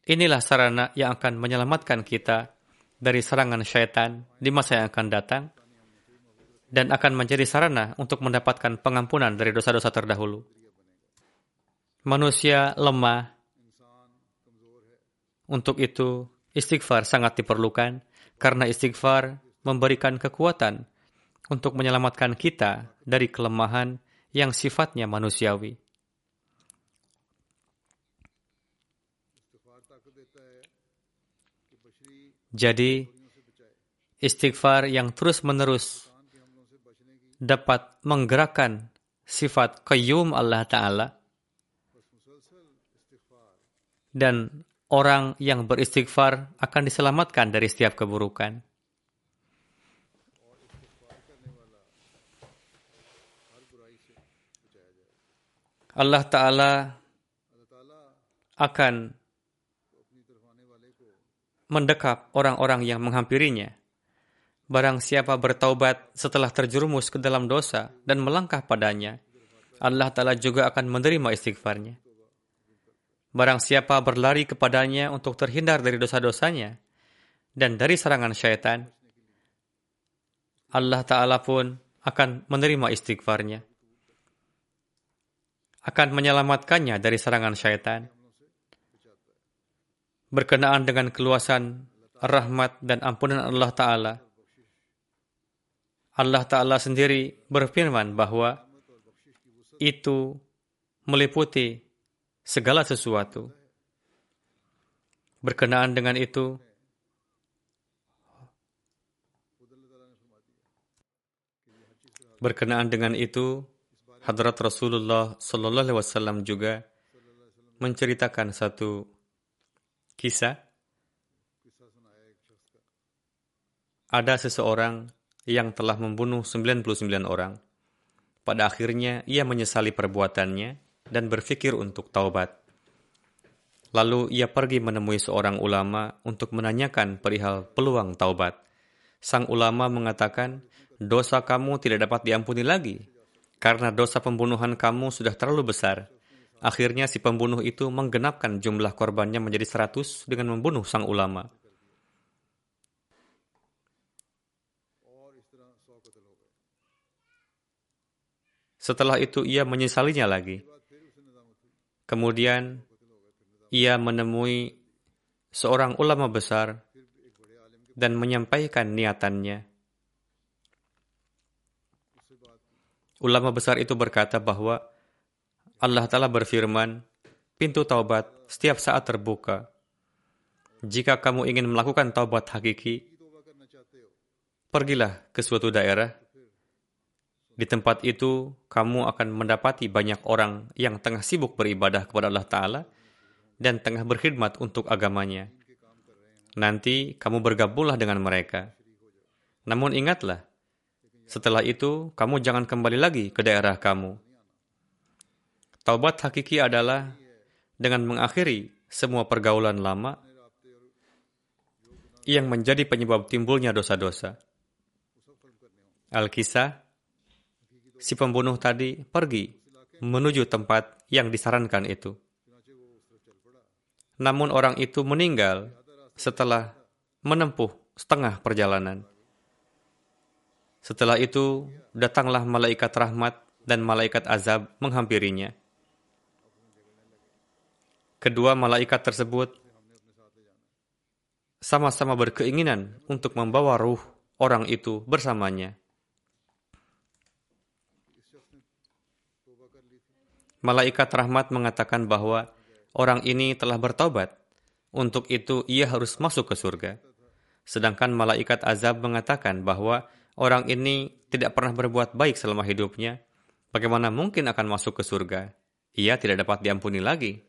Inilah sarana yang akan menyelamatkan kita dari serangan syaitan di masa yang akan datang dan akan menjadi sarana untuk mendapatkan pengampunan dari dosa-dosa terdahulu. Manusia lemah. Untuk itu, istighfar sangat diperlukan karena istighfar memberikan kekuatan untuk menyelamatkan kita dari kelemahan yang sifatnya manusiawi. Jadi, istighfar yang terus-menerus dapat menggerakkan sifat qayyum Allah Ta'ala dan orang yang beristighfar akan diselamatkan dari setiap keburukan. Allah Ta'ala akan mendekap orang-orang yang menghampirinya. Barang siapa bertaubat setelah terjerumus ke dalam dosa dan melangkah padanya, Allah Ta'ala juga akan menerima istighfarnya. Barang siapa berlari kepadanya untuk terhindar dari dosa-dosanya dan dari serangan syaitan, Allah Ta'ala pun akan menerima istighfarnya. Akan menyelamatkannya dari serangan syaitan. Berkenaan dengan keluasan rahmat dan ampunan Allah Ta'ala, Allah Ta'ala sendiri berfirman bahwa itu meliputi segala sesuatu. Berkenaan dengan itu, berkenaan dengan itu, Hadrat Rasulullah Sallallahu Alaihi Wasallam juga menceritakan satu kisah. Ada seseorang yang telah membunuh 99 orang. Pada akhirnya ia menyesali perbuatannya dan berpikir untuk taubat. Lalu ia pergi menemui seorang ulama untuk menanyakan perihal peluang taubat. Sang ulama mengatakan, dosa kamu tidak dapat diampuni lagi, karena dosa pembunuhan kamu sudah terlalu besar. Akhirnya si pembunuh itu menggenapkan jumlah korbannya menjadi seratus dengan membunuh sang ulama. Setelah itu ia menyesalinya lagi. Kemudian ia menemui seorang ulama besar dan menyampaikan niatannya. Ulama besar itu berkata bahwa Allah Ta'ala berfirman, pintu taubat setiap saat terbuka. Jika kamu ingin melakukan taubat hakiki, pergilah ke suatu daerah di tempat itu, kamu akan mendapati banyak orang yang tengah sibuk beribadah kepada Allah Ta'ala dan tengah berkhidmat untuk agamanya. Nanti kamu bergabunglah dengan mereka. Namun ingatlah, setelah itu kamu jangan kembali lagi ke daerah kamu. Taubat hakiki adalah dengan mengakhiri semua pergaulan lama yang menjadi penyebab timbulnya dosa-dosa. Al-Kisah si pembunuh tadi pergi menuju tempat yang disarankan itu. Namun orang itu meninggal setelah menempuh setengah perjalanan. Setelah itu, datanglah malaikat rahmat dan malaikat azab menghampirinya. kedua malaikat tersebut sama-sama berkeinginan untuk membawa ruh orang itu bersamanya. Malaikat rahmat mengatakan bahwa orang ini telah bertobat. Untuk itu ia harus masuk ke surga. Sedangkan malaikat azab mengatakan bahwa orang ini tidak pernah berbuat baik selama hidupnya. Bagaimana mungkin akan masuk ke surga? Ia tidak dapat diampuni lagi.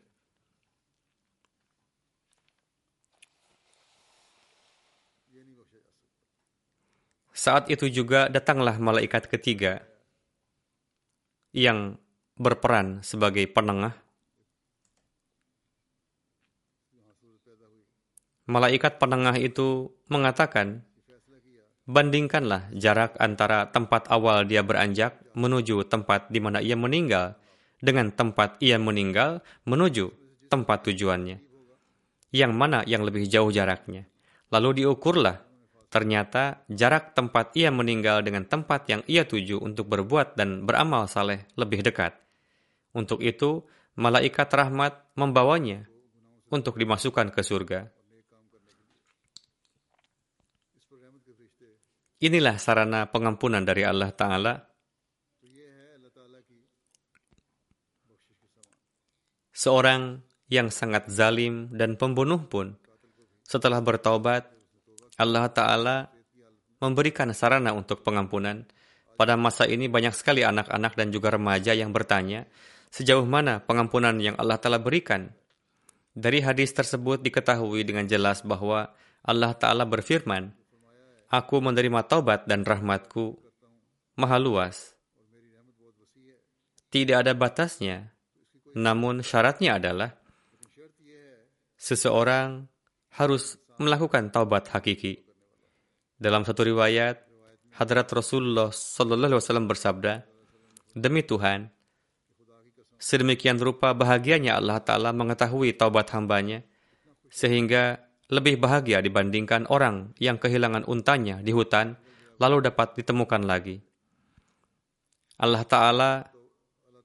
Saat itu juga datanglah malaikat ketiga yang berperan sebagai penengah. Malaikat penengah itu mengatakan, bandingkanlah jarak antara tempat awal dia beranjak menuju tempat di mana ia meninggal dengan tempat ia meninggal menuju tempat tujuannya. Yang mana yang lebih jauh jaraknya? Lalu diukurlah Ternyata jarak tempat ia meninggal dengan tempat yang ia tuju untuk berbuat dan beramal saleh lebih dekat. Untuk itu, malaikat rahmat membawanya untuk dimasukkan ke surga. Inilah sarana pengampunan dari Allah Ta'ala. Seorang yang sangat zalim dan pembunuh pun, setelah bertaubat, Allah Ta'ala memberikan sarana untuk pengampunan. Pada masa ini banyak sekali anak-anak dan juga remaja yang bertanya, sejauh mana pengampunan yang Allah Ta'ala berikan? Dari hadis tersebut diketahui dengan jelas bahwa Allah Ta'ala berfirman, Aku menerima taubat dan rahmatku maha luas. Tidak ada batasnya, namun syaratnya adalah seseorang harus melakukan taubat hakiki. Dalam satu riwayat, Hadrat Rasulullah Sallallahu Alaihi Wasallam bersabda, Demi Tuhan, sedemikian rupa bahagianya Allah Ta'ala mengetahui taubat hambanya, sehingga lebih bahagia dibandingkan orang yang kehilangan untanya di hutan, lalu dapat ditemukan lagi. Allah Ta'ala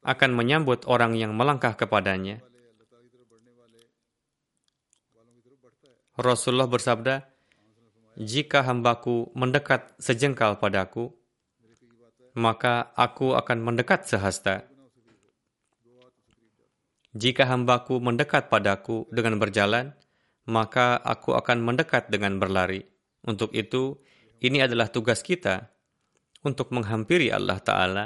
akan menyambut orang yang melangkah kepadanya, Rasulullah bersabda, jika hambaku mendekat sejengkal padaku, maka aku akan mendekat sehasta. Jika hambaku mendekat padaku dengan berjalan, maka aku akan mendekat dengan berlari. Untuk itu, ini adalah tugas kita untuk menghampiri Allah Ta'ala,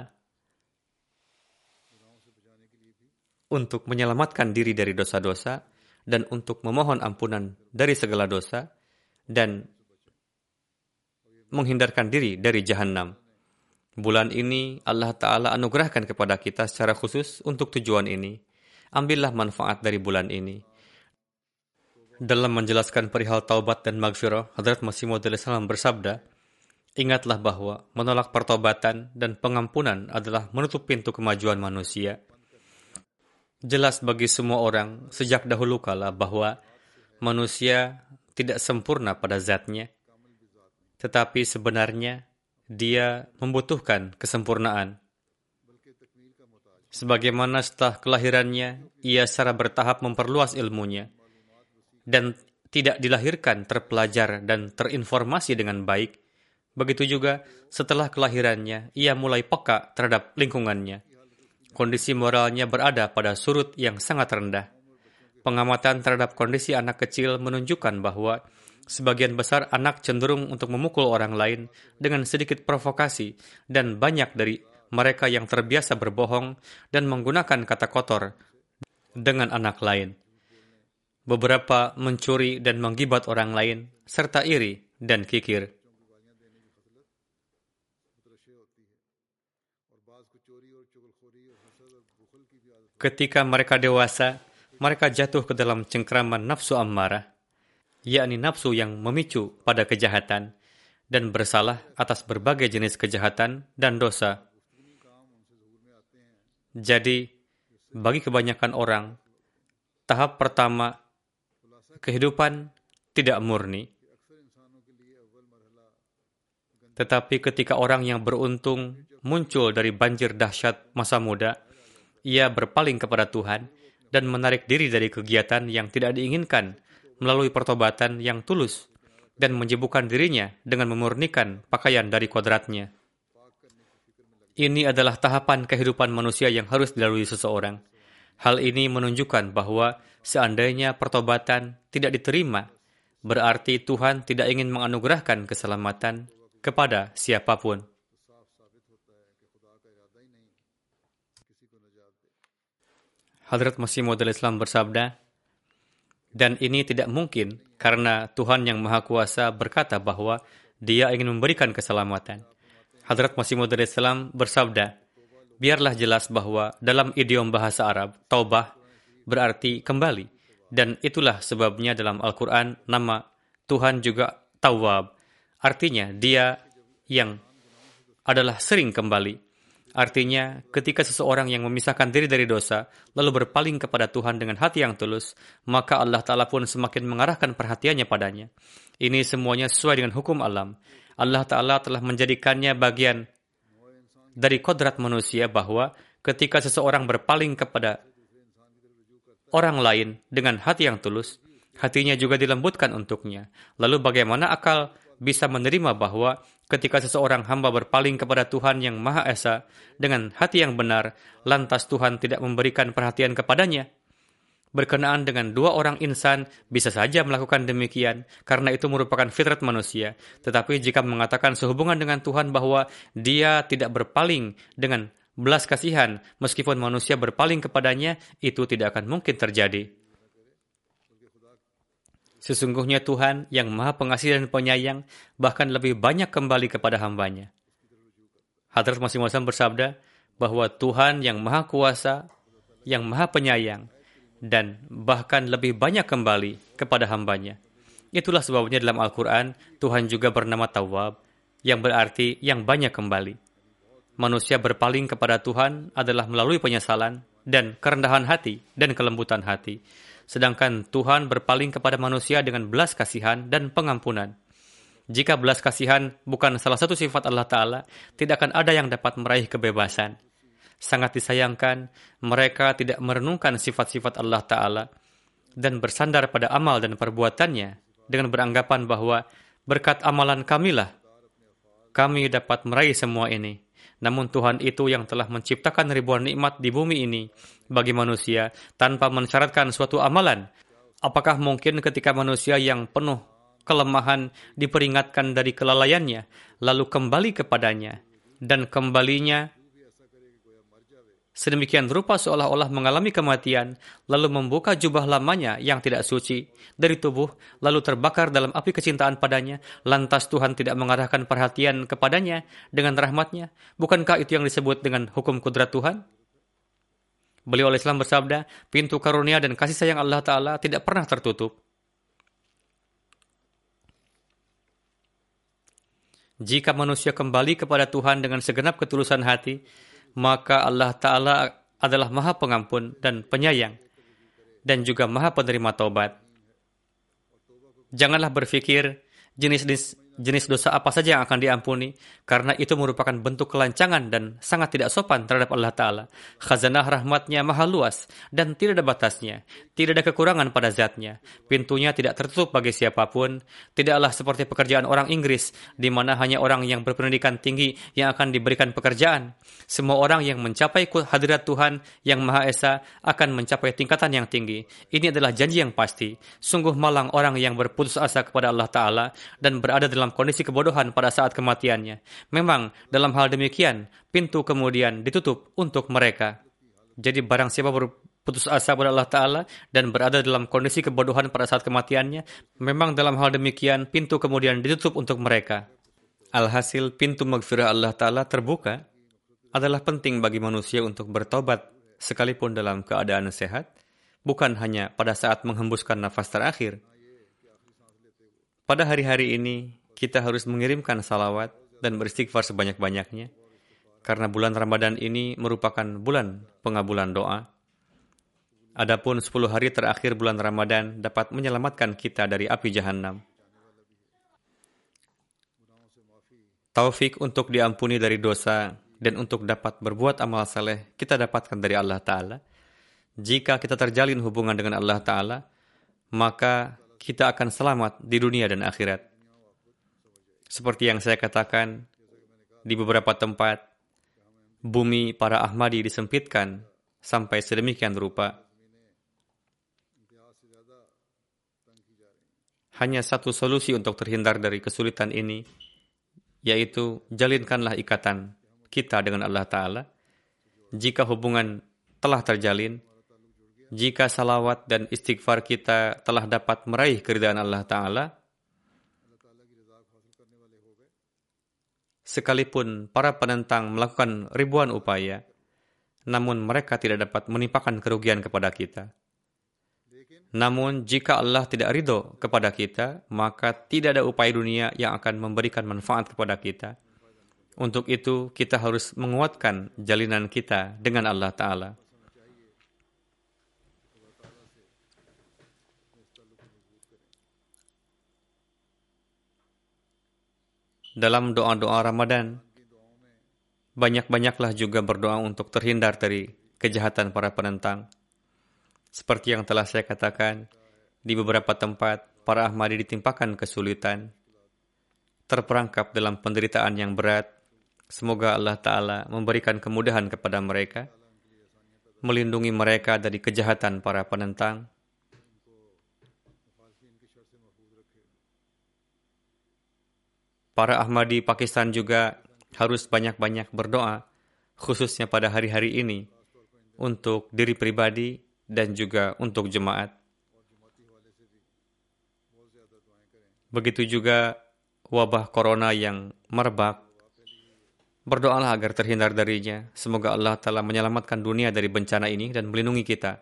untuk menyelamatkan diri dari dosa-dosa, dan untuk memohon ampunan dari segala dosa dan menghindarkan diri dari jahanam. Bulan ini Allah Ta'ala anugerahkan kepada kita secara khusus untuk tujuan ini. Ambillah manfaat dari bulan ini. Dalam menjelaskan perihal taubat dan maghfirah, Hadrat Masih Maud bersabda, Ingatlah bahwa menolak pertobatan dan pengampunan adalah menutup pintu kemajuan manusia – Jelas bagi semua orang sejak dahulu kala bahwa manusia tidak sempurna pada zatnya, tetapi sebenarnya dia membutuhkan kesempurnaan. Sebagaimana setelah kelahirannya, ia secara bertahap memperluas ilmunya dan tidak dilahirkan terpelajar dan terinformasi dengan baik. Begitu juga setelah kelahirannya, ia mulai peka terhadap lingkungannya kondisi moralnya berada pada surut yang sangat rendah. Pengamatan terhadap kondisi anak kecil menunjukkan bahwa sebagian besar anak cenderung untuk memukul orang lain dengan sedikit provokasi dan banyak dari mereka yang terbiasa berbohong dan menggunakan kata kotor dengan anak lain. Beberapa mencuri dan menggibat orang lain, serta iri dan kikir. Ketika mereka dewasa, mereka jatuh ke dalam cengkraman nafsu ammarah, yakni nafsu yang memicu pada kejahatan dan bersalah atas berbagai jenis kejahatan dan dosa. Jadi, bagi kebanyakan orang, tahap pertama kehidupan tidak murni. Tetapi ketika orang yang beruntung muncul dari banjir dahsyat masa muda, ia berpaling kepada Tuhan dan menarik diri dari kegiatan yang tidak diinginkan melalui pertobatan yang tulus dan menyibukkan dirinya dengan memurnikan pakaian dari kodratnya. Ini adalah tahapan kehidupan manusia yang harus dilalui seseorang. Hal ini menunjukkan bahwa seandainya pertobatan tidak diterima, berarti Tuhan tidak ingin menganugerahkan keselamatan kepada siapa pun. Hadrat Masih Maud Islam bersabda, dan ini tidak mungkin karena Tuhan yang Maha Kuasa berkata bahwa dia ingin memberikan keselamatan. Hadrat Masih Maud Islam bersabda, biarlah jelas bahwa dalam idiom bahasa Arab, taubah berarti kembali. Dan itulah sebabnya dalam Al-Quran nama Tuhan juga Tawab. Artinya dia yang adalah sering kembali. Artinya, ketika seseorang yang memisahkan diri dari dosa, lalu berpaling kepada Tuhan dengan hati yang tulus, maka Allah Ta'ala pun semakin mengarahkan perhatiannya padanya. Ini semuanya sesuai dengan hukum alam. Allah Ta'ala telah menjadikannya bagian dari kodrat manusia bahwa ketika seseorang berpaling kepada orang lain dengan hati yang tulus, hatinya juga dilembutkan untuknya. Lalu bagaimana akal bisa menerima bahwa ketika seseorang hamba berpaling kepada Tuhan yang Maha Esa dengan hati yang benar, lantas Tuhan tidak memberikan perhatian kepadanya. Berkenaan dengan dua orang insan, bisa saja melakukan demikian, karena itu merupakan fitrat manusia. Tetapi jika mengatakan sehubungan dengan Tuhan bahwa dia tidak berpaling dengan belas kasihan, meskipun manusia berpaling kepadanya, itu tidak akan mungkin terjadi. Sesungguhnya Tuhan yang maha pengasih dan penyayang bahkan lebih banyak kembali kepada hambanya. Hadrat Masih Maud bersabda bahwa Tuhan yang maha kuasa, yang maha penyayang, dan bahkan lebih banyak kembali kepada hambanya. Itulah sebabnya dalam Al-Quran, Tuhan juga bernama Tawab, yang berarti yang banyak kembali. Manusia berpaling kepada Tuhan adalah melalui penyesalan dan kerendahan hati dan kelembutan hati sedangkan Tuhan berpaling kepada manusia dengan belas kasihan dan pengampunan. Jika belas kasihan bukan salah satu sifat Allah Ta'ala, tidak akan ada yang dapat meraih kebebasan. Sangat disayangkan, mereka tidak merenungkan sifat-sifat Allah Ta'ala dan bersandar pada amal dan perbuatannya dengan beranggapan bahwa berkat amalan kamilah, kami dapat meraih semua ini. Namun Tuhan itu yang telah menciptakan ribuan nikmat di bumi ini bagi manusia tanpa mensyaratkan suatu amalan. Apakah mungkin ketika manusia yang penuh kelemahan diperingatkan dari kelalaiannya, lalu kembali kepadanya, dan kembalinya sedemikian rupa seolah-olah mengalami kematian, lalu membuka jubah lamanya yang tidak suci dari tubuh, lalu terbakar dalam api kecintaan padanya, lantas Tuhan tidak mengarahkan perhatian kepadanya dengan rahmatnya. Bukankah itu yang disebut dengan hukum kudrat Tuhan? Beliau Islam bersabda, pintu karunia dan kasih sayang Allah Ta'ala tidak pernah tertutup. Jika manusia kembali kepada Tuhan dengan segenap ketulusan hati, maka Allah Ta'ala adalah maha pengampun dan penyayang, dan juga maha penerima taubat. Janganlah berpikir jenis-jenis jenis dosa apa saja yang akan diampuni, karena itu merupakan bentuk kelancangan dan sangat tidak sopan terhadap Allah Ta'ala. Khazanah rahmatnya maha luas dan tidak ada batasnya. Tidak ada kekurangan pada zatnya. Pintunya tidak tertutup bagi siapa pun. Tidaklah seperti pekerjaan orang Inggris, di mana hanya orang yang berpendidikan tinggi yang akan diberikan pekerjaan. Semua orang yang mencapai hadirat Tuhan yang Maha Esa akan mencapai tingkatan yang tinggi. Ini adalah janji yang pasti. Sungguh malang orang yang berputus asa kepada Allah Ta'ala dan berada dalam kondisi kebodohan pada saat kematiannya. Memang dalam hal demikian, pintu kemudian ditutup untuk mereka. Jadi barang siapa berputus asa kepada Allah Ta'ala dan berada dalam kondisi kebodohan pada saat kematiannya, memang dalam hal demikian pintu kemudian ditutup untuk mereka. Alhasil pintu magfirah Allah Ta'ala terbuka adalah penting bagi manusia untuk bertobat sekalipun dalam keadaan sehat, bukan hanya pada saat menghembuskan nafas terakhir. Pada hari-hari ini, kita harus mengirimkan salawat dan beristighfar sebanyak-banyaknya. Karena bulan Ramadan ini merupakan bulan pengabulan doa. Adapun 10 hari terakhir bulan Ramadan dapat menyelamatkan kita dari api jahanam. Taufik untuk diampuni dari dosa dan untuk dapat berbuat amal saleh kita dapatkan dari Allah Ta'ala. Jika kita terjalin hubungan dengan Allah Ta'ala, maka kita akan selamat di dunia dan akhirat. Seperti yang saya katakan, di beberapa tempat, bumi para Ahmadi disempitkan sampai sedemikian rupa. Hanya satu solusi untuk terhindar dari kesulitan ini, yaitu jalinkanlah ikatan kita dengan Allah Ta'ala. Jika hubungan telah terjalin, jika salawat dan istighfar kita telah dapat meraih keridaan Allah Ta'ala, sekalipun para penentang melakukan ribuan upaya, namun mereka tidak dapat menimpakan kerugian kepada kita. Namun, jika Allah tidak ridho kepada kita, maka tidak ada upaya dunia yang akan memberikan manfaat kepada kita. Untuk itu, kita harus menguatkan jalinan kita dengan Allah Ta'ala. Dalam doa-doa Ramadan, banyak-banyaklah juga berdoa untuk terhindar dari kejahatan para penentang seperti yang telah saya katakan, di beberapa tempat para Ahmadi ditimpakan kesulitan, terperangkap dalam penderitaan yang berat. Semoga Allah Ta'ala memberikan kemudahan kepada mereka, melindungi mereka dari kejahatan para penentang. Para Ahmadi Pakistan juga harus banyak-banyak berdoa, khususnya pada hari-hari ini, untuk diri pribadi dan juga untuk jemaat. Begitu juga wabah corona yang merebak. Berdoalah agar terhindar darinya. Semoga Allah telah menyelamatkan dunia dari bencana ini dan melindungi kita.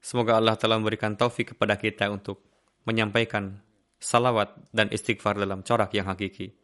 Semoga Allah telah memberikan taufik kepada kita untuk menyampaikan salawat dan istighfar dalam corak yang hakiki.